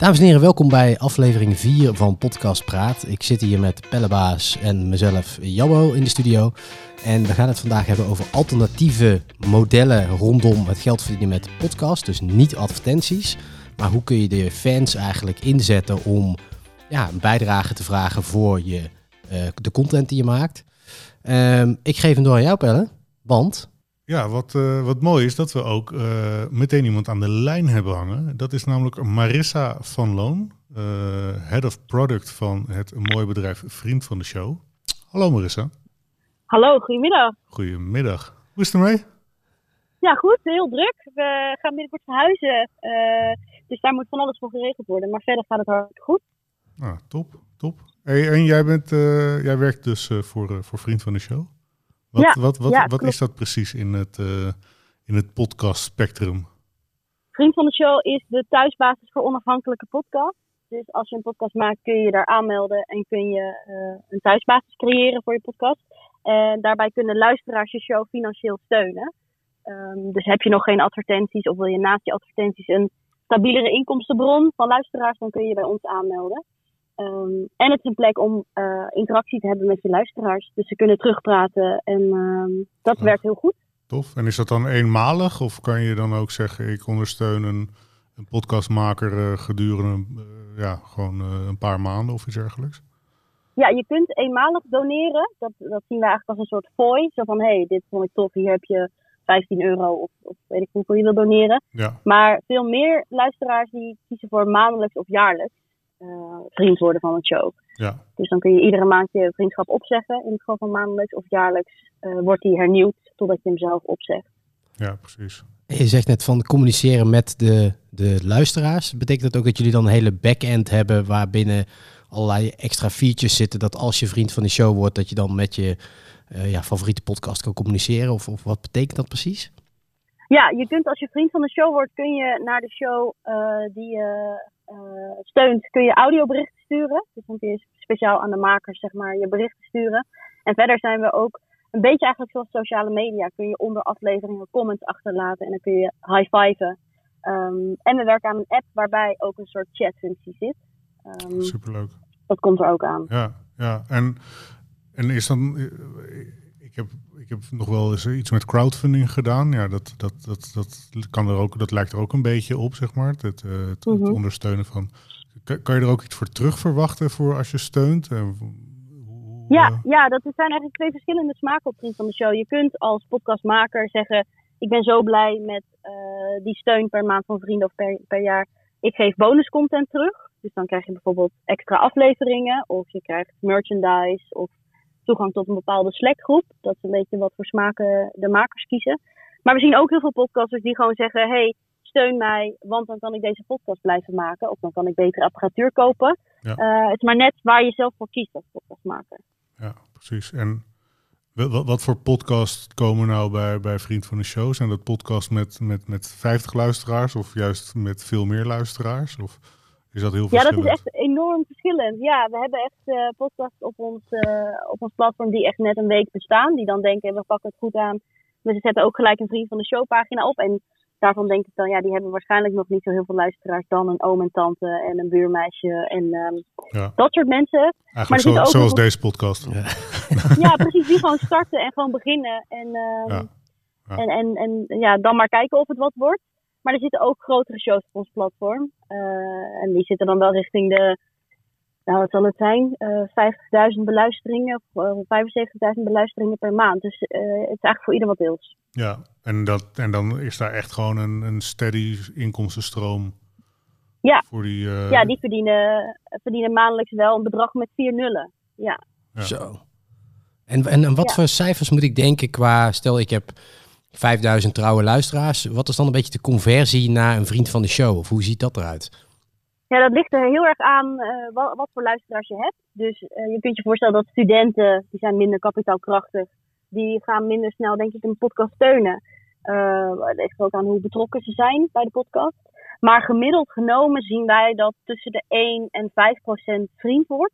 Dames en heren, welkom bij aflevering 4 van Podcast Praat. Ik zit hier met Pellebaas en mezelf, Jabbo, in de studio. En we gaan het vandaag hebben over alternatieve modellen rondom het geld verdienen met podcast. Dus niet advertenties, maar hoe kun je de fans eigenlijk inzetten om ja, een bijdrage te vragen voor je, uh, de content die je maakt. Um, ik geef hem door aan jou, Pelle, want ja, wat, uh, wat mooi is dat we ook uh, meteen iemand aan de lijn hebben hangen. Dat is namelijk Marissa van Loon, uh, Head of Product van het mooie bedrijf Vriend van de Show. Hallo Marissa. Hallo, goedemiddag. Goedemiddag. Hoe is het ermee? Ja, goed. Heel druk. We gaan binnenkort verhuizen. dus daar moet van alles voor geregeld worden. Maar verder gaat het hartstikke goed. Ah, top, top. Hey, en jij, bent, jij werkt dus voor, voor Vriend van de Show? Wat, ja, wat, wat, wat is dat precies in het, uh, in het podcast spectrum? Vriend van de show is de thuisbasis voor onafhankelijke podcast. Dus als je een podcast maakt, kun je je daar aanmelden en kun je uh, een thuisbasis creëren voor je podcast. En daarbij kunnen luisteraars je show financieel steunen. Um, dus heb je nog geen advertenties of wil je naast je advertenties een stabielere inkomstenbron van luisteraars, dan kun je bij ons aanmelden. Um, en het is een plek om uh, interactie te hebben met je luisteraars. Dus ze kunnen terugpraten en uh, dat werkt heel goed. Tof. En is dat dan eenmalig of kan je dan ook zeggen ik ondersteun een, een podcastmaker uh, gedurende eh, ja, gewoon een paar maanden of iets dergelijks? Ja, je kunt eenmalig doneren. Dat, dat zien we eigenlijk als een soort fooi. Zo van hé, hey, dit vond ik tof, hier heb je 15 euro of, of weet ik hoeveel je wil doneren. Ja. Maar veel meer luisteraars die kiezen voor maandelijks of jaarlijks. Uh, vriend worden van het show. Ja. Dus dan kun je iedere maand je vriendschap opzeggen. In het geval van maandelijks of jaarlijks uh, wordt die hernieuwd totdat je hem zelf opzegt. Ja, precies. Je zegt net van communiceren met de, de luisteraars. Betekent dat ook dat jullie dan een hele back-end hebben waarbinnen allerlei extra features zitten? Dat als je vriend van de show wordt, dat je dan met je uh, ja, favoriete podcast kan communiceren? Of, of wat betekent dat precies? Ja, je kunt als je vriend van de show wordt, kun je naar de show die je uh, steunt, kun je audioberichten sturen. Dus dan kun je speciaal aan de makers zeg maar, je berichten sturen. En verder zijn we ook een beetje eigenlijk zoals sociale media. Kun je onder afleveringen comments achterlaten en dan kun je high-fiven. Um, en we werken aan een app waarbij ook een soort chatfunctie zit. Um, Superleuk. Dat komt er ook aan. Ja, ja. En, en is dan ik heb, ik heb nog wel eens iets met crowdfunding gedaan. Ja, dat, dat, dat, dat, kan er ook, dat lijkt er ook een beetje op, zeg maar. Het, het, het mm -hmm. ondersteunen van. Kan, kan, je er ook iets voor terug verwachten voor als je steunt? ja, uh... ja, dat zijn eigenlijk twee verschillende smaken op van de Show. Je kunt als podcastmaker zeggen: Ik ben zo blij met uh, die steun per maand van vrienden of per, per jaar. Ik geef bonuscontent terug. Dus dan krijg je bijvoorbeeld extra afleveringen, of je krijgt merchandise, of toegang tot een bepaalde Slack-groep. Dat is een beetje wat voor smaken de makers kiezen. Maar we zien ook heel veel podcasters die gewoon zeggen: hey, steun mij, want dan kan ik deze podcast blijven maken. Of dan kan ik betere apparatuur kopen. Ja. Uh, het is maar net waar je zelf voor kiest als podcastmaker. Ja, precies. En wat, wat voor podcast komen nou bij, bij Vriend van de Show? Zijn dat podcasts met, met, met 50 luisteraars of juist met veel meer luisteraars? Of is dat heel Ja, dat is echt enorm verschillend. Ja, we hebben echt uh, podcasts op ons, uh, op ons platform die echt net een week bestaan. Die dan denken, we pakken het goed aan. We zetten ook gelijk een vriend van de show pagina op. En daarvan denk ik dan, ja, die hebben waarschijnlijk nog niet zo heel veel luisteraars dan een oom en tante en een buurmeisje en um, ja. dat soort mensen. Eigenlijk zo, zoals nog... deze podcast. Ja. ja. precies. Die gewoon starten en gewoon beginnen. En, um, ja. En, en, en ja, dan maar kijken of het wat wordt. Maar er zitten ook grotere shows op ons platform. Uh, en die zitten dan wel richting de, nou wat zal het zijn, uh, 50.000 beluisteringen of uh, 75.000 beluisteringen per maand. Dus uh, het is eigenlijk voor ieder wat deels. Ja, en, dat, en dan is daar echt gewoon een, een steady inkomstenstroom. Ja, voor die, uh... ja die verdienen, verdienen maandelijks wel een bedrag met vier nullen. Ja. ja. Zo. En, en, en wat ja. voor cijfers moet ik denken qua, stel ik heb 5000 trouwe luisteraars. Wat is dan een beetje de conversie naar een vriend van de show? Of hoe ziet dat eruit? Ja, dat ligt er heel erg aan uh, wat, voor luisteraars je hebt. Dus uh, je kunt je voorstellen dat studenten, die zijn minder kapitaalkrachtig, die gaan minder snel, denk ik, een podcast steunen. Uh, dat ligt ook aan hoe betrokken ze zijn bij de podcast. Maar gemiddeld genomen zien wij dat tussen de 1 en 5 procent vriend wordt.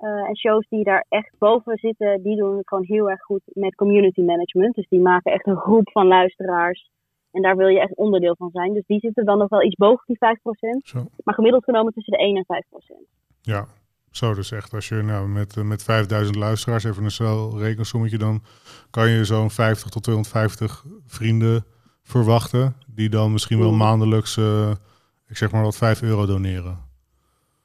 Uh, en shows die daar echt boven zitten, die doen het gewoon heel erg goed met community management. Dus die maken echt een groep van luisteraars. En daar wil je echt onderdeel van zijn. Dus die zitten dan nog wel iets boven die 5%. Zo. Maar gemiddeld genomen tussen de 1 en 5%. Ja, zo dus echt. Als je nou met, eh, met 5000 luisteraars, even een snel rekensommetje, dan kan je zo'n 50 tot 250 vrienden verwachten. Die dan misschien wel Mm. maandelijks, eh, ik zeg maar wat, 5 euro doneren.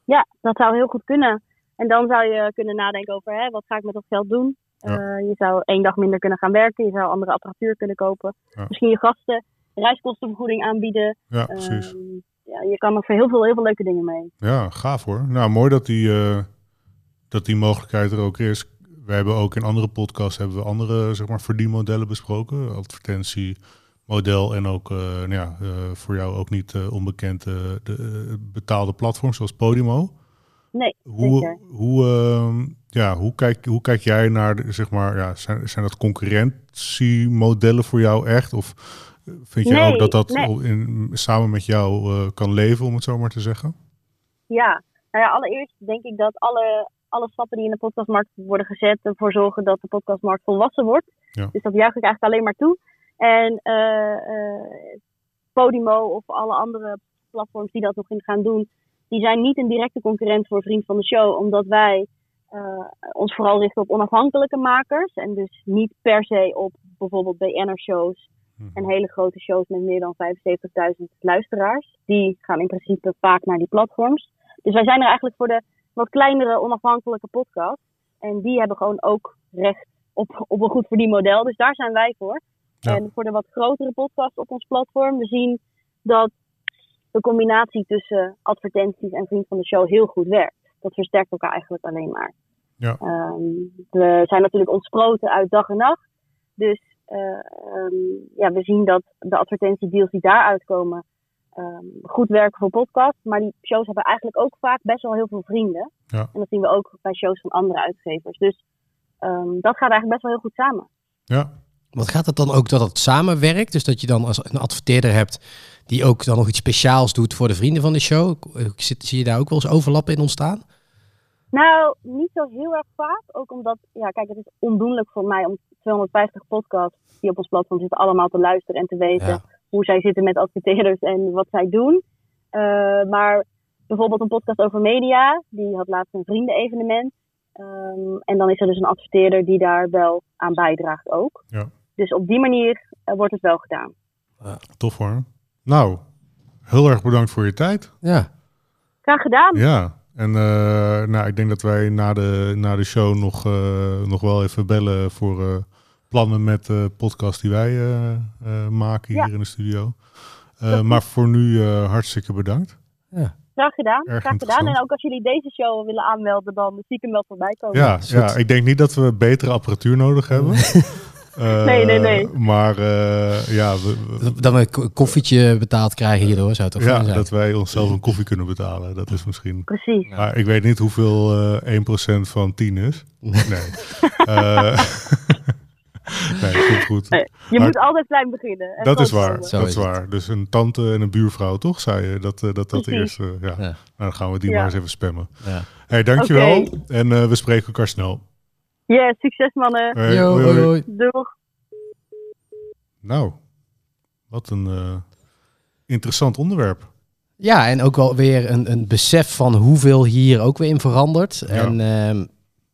Ja, dat zou heel goed kunnen. En dan zou je kunnen nadenken over hè, wat ga ik met dat geld doen. Ja. Eh, je zou één dag minder kunnen gaan werken. Je zou andere apparatuur kunnen kopen. Ja. Misschien je gasten reiskostenvergoeding aanbieden. Ja, precies. Ehm, ja, je kan er voor heel veel, heel veel leuke dingen mee. Ja, gaaf hoor. Nou, mooi dat die, eh, dat die mogelijkheid er ook is. We hebben ook in andere podcasts hebben we andere zeg maar, verdienmodellen besproken. Advertentiemodel en ook eh, nou ja, voor jou ook niet onbekend de betaalde platforms zoals Podimo. Nee, Hoe, zeker. hoe, ehm, ja, hoe, kijk, hoe kijk jij naar, de, zeg maar, ja, zijn, zijn dat concurrentiemodellen voor jou echt? Of eh, vind je Nee, ook dat dat nee. in, samen met jou eh, kan leven, om het zo maar te zeggen? Ja, nou ja, allereerst denk ik dat alle, alle stappen die in de podcastmarkt worden gezet ervoor zorgen dat de podcastmarkt volwassen wordt. Ja. Dus dat juich ik eigenlijk alleen maar toe. En eh, Podimo of alle andere platforms die dat nog in gaan doen, die zijn niet een directe concurrent voor Vriend van de Show, omdat wij eh, ons vooral richten op onafhankelijke makers. En dus niet per se op bijvoorbeeld BN'er-shows Mhm. en hele grote shows met meer dan 75.000 luisteraars. Die gaan in principe vaak naar die platforms. Dus wij zijn er eigenlijk voor de wat kleinere onafhankelijke podcasts. En die hebben gewoon ook recht op, op een goed verdienmodel. Dus daar zijn wij voor. Ja. En voor de wat grotere podcasts op ons platform, we zien dat de combinatie tussen advertenties en vriend van de show heel goed werkt. Dat versterkt elkaar eigenlijk alleen maar. Ja. Ehm, we zijn natuurlijk ontsproten uit dag en nacht. Dus eh, ehm, ja, we zien dat de advertentiedeals die daaruit komen ehm, goed werken voor podcasts. Maar die shows hebben eigenlijk ook vaak best wel heel veel vrienden. Ja. En dat zien we ook bij shows van andere uitgevers. Dus dat gaat eigenlijk best wel heel goed samen. Ja, Wat gaat het dan ook dat het samenwerkt? Dus dat je dan als een adverteerder hebt die ook dan nog iets speciaals doet voor de vrienden van de show. Zit, zie je daar ook wel eens overlappen in ontstaan? Nou, niet zo heel erg vaak. Ook omdat, ja, kijk, het is ondoenlijk voor mij om 250 podcasts die op ons platform zitten allemaal te luisteren en te weten Ja. hoe zij zitten met adverteerders en wat zij doen. Eh, maar bijvoorbeeld een podcast over media, die had laatst een vriendenevenement. Ehm, en dan is er dus een adverteerder die daar wel aan bijdraagt ook. Ja. Dus op die manier eh, wordt het wel gedaan. tof hoor. Nou, heel erg bedankt voor je tijd. Ja, Graag gedaan. Ja, en eh, nou, ik denk dat wij na de, na de show nog, eh, nog wel even bellen voor eh, plannen met de podcast die wij eh, eh, maken Ja. hier in de studio. Eh, maar voor nu eh, hartstikke bedankt. ja. Graag gedaan. Erg Graag gedaan. En ook als jullie deze show willen aanmelden, dan zie ik hem wel voorbij komen. Ja, ja, ik denk niet dat we betere apparatuur nodig hebben. Eh, Nee, nee, nee. Maar eh, ja, we- we- Dat we een ko- koffietje betaald krijgen hierdoor, zou het toch ja, zijn? dat wij onszelf een koffie kunnen betalen. Dat is misschien... Precies. Maar ik weet niet hoeveel eh 1% van 10 is. Nee. Eh, nee, goed, goed. Nee, Je Maar- moet altijd klein beginnen. en Dat is waar, dat is waar. Dus een tante en een buurvrouw, toch? Zei je dat eh, dat, dat eerste... Ja. Ja. Nou, dan gaan we die Ja. maar eens even spammen. Ja. hey, dankjewel. Oké. En eh, we spreken elkaar snel. Ja, succes mannen. Hey, Yo, hoi, hoi, hoi. hoi. Doeg. Nou, wat een eh, interessant onderwerp. Ja, en ook wel weer een, een besef van hoeveel hier ook weer in verandert. En ehm,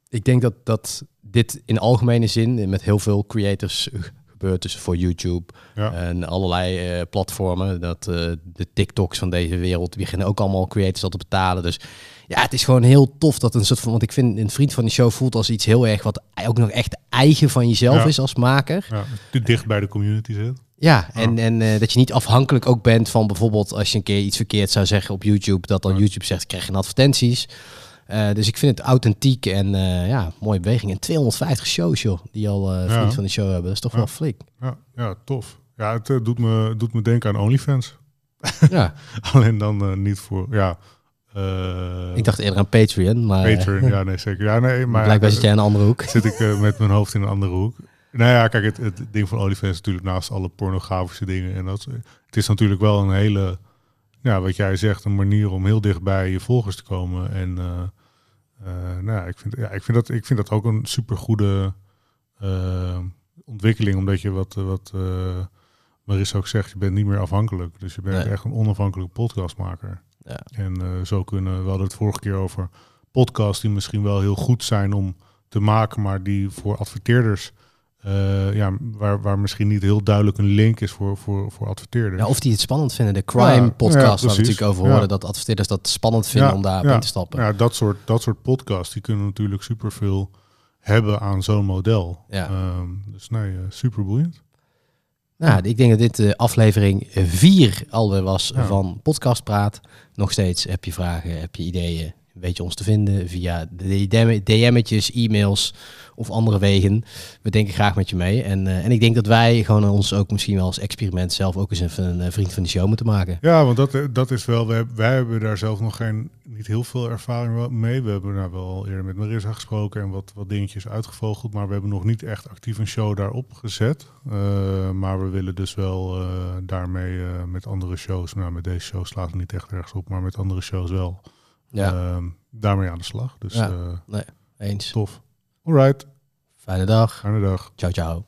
ik denk dat, dat dit in algemene zin met heel veel creators eh, gebeurt. Dus voor YouTube Ja. en allerlei eh, platformen. Dat eh, de TikToks van deze wereld beginnen ook allemaal creators al te betalen. Dus ja, het is gewoon heel tof dat een soort van... Want ik vind een vriend van de show voelt als iets heel erg wat ook nog echt eigen van jezelf Ja. is als maker. Ja, te dicht bij de community zit. Ja, en, en eh, dat je niet afhankelijk ook bent van bijvoorbeeld als je een keer iets verkeerd zou zeggen op YouTube, dat dan. YouTube zegt, krijg je advertenties. Eh, dus ik vind het authentiek en eh, ja, mooie beweging. En 250 shows, joh, die al eh vriend Ja. van de show hebben. Dat is toch Ja. wel flink. Ja, ja tof. Ja, het doet, me, doet me denken aan OnlyFans. ja, Alleen dan niet voor... Ja, ik dacht eerder aan Patreon, maar Patreon, ja, nee, zeker. Ja, nee, maar blijkbaar zit jij in een andere hoek. zit ik met mijn hoofd in een andere hoek. Nou ja, kijk, het, het ding van OnlyFans is natuurlijk naast alle pornografische dingen. En dat, het is natuurlijk wel een hele, ja, wat jij zegt, een manier om heel dicht bij je volgers te komen. En nou ja, ik vind, ja, ik vind, dat, ik vind dat ook een supergoede eh ontwikkeling. Omdat je wat, wat, eh, Marissa ook zegt, je bent niet meer afhankelijk. Dus je bent Nee. echt een onafhankelijke podcastmaker. Ja. En eh, zo kunnen, we hadden het vorige keer over podcasts die misschien wel heel goed zijn om te maken, maar die voor adverteerders, eh, ja, waar, waar misschien niet heel duidelijk een link is voor, voor, voor adverteerders. Ja, of die het spannend vinden. De crime podcast ja, waar we natuurlijk over Ja. hoorden. Dat adverteerders dat spannend vinden om daar ja, in te stappen. Ja, dat soort, dat soort podcasts, die kunnen natuurlijk superveel hebben aan zo'n model. Ja. Ehm, dus nee, eh, super boeiend. Nou, ik denk dat dit de aflevering 4 alweer was van Podcast Praat. Nog steeds heb je vragen, heb je ideeën, weet je ons te vinden via de DM DM'tjes, e-mails of andere wegen. We denken graag met je mee. En, eh, en ik denk dat wij gewoon ons ook misschien wel als experiment zelf ook eens een eh, vriend van de show moeten maken. Ja, want dat, eh, dat is wel, wij, hebben daar zelf nog geen, niet heel veel ervaring mee. We hebben nou wel eerder met Marissa gesproken en wat, wat dingetjes uitgevogeld, maar we hebben nog niet echt actief een show daarop gezet. Maar we willen dus wel daarmee met andere shows, nou met deze show slaat het niet echt ergens op, maar met andere shows wel, Ja, ehm, daarmee aan de slag. Dus Ja. eh, eens. tof. Alright, Fijne dag. fijne dag. Ciao, ciao.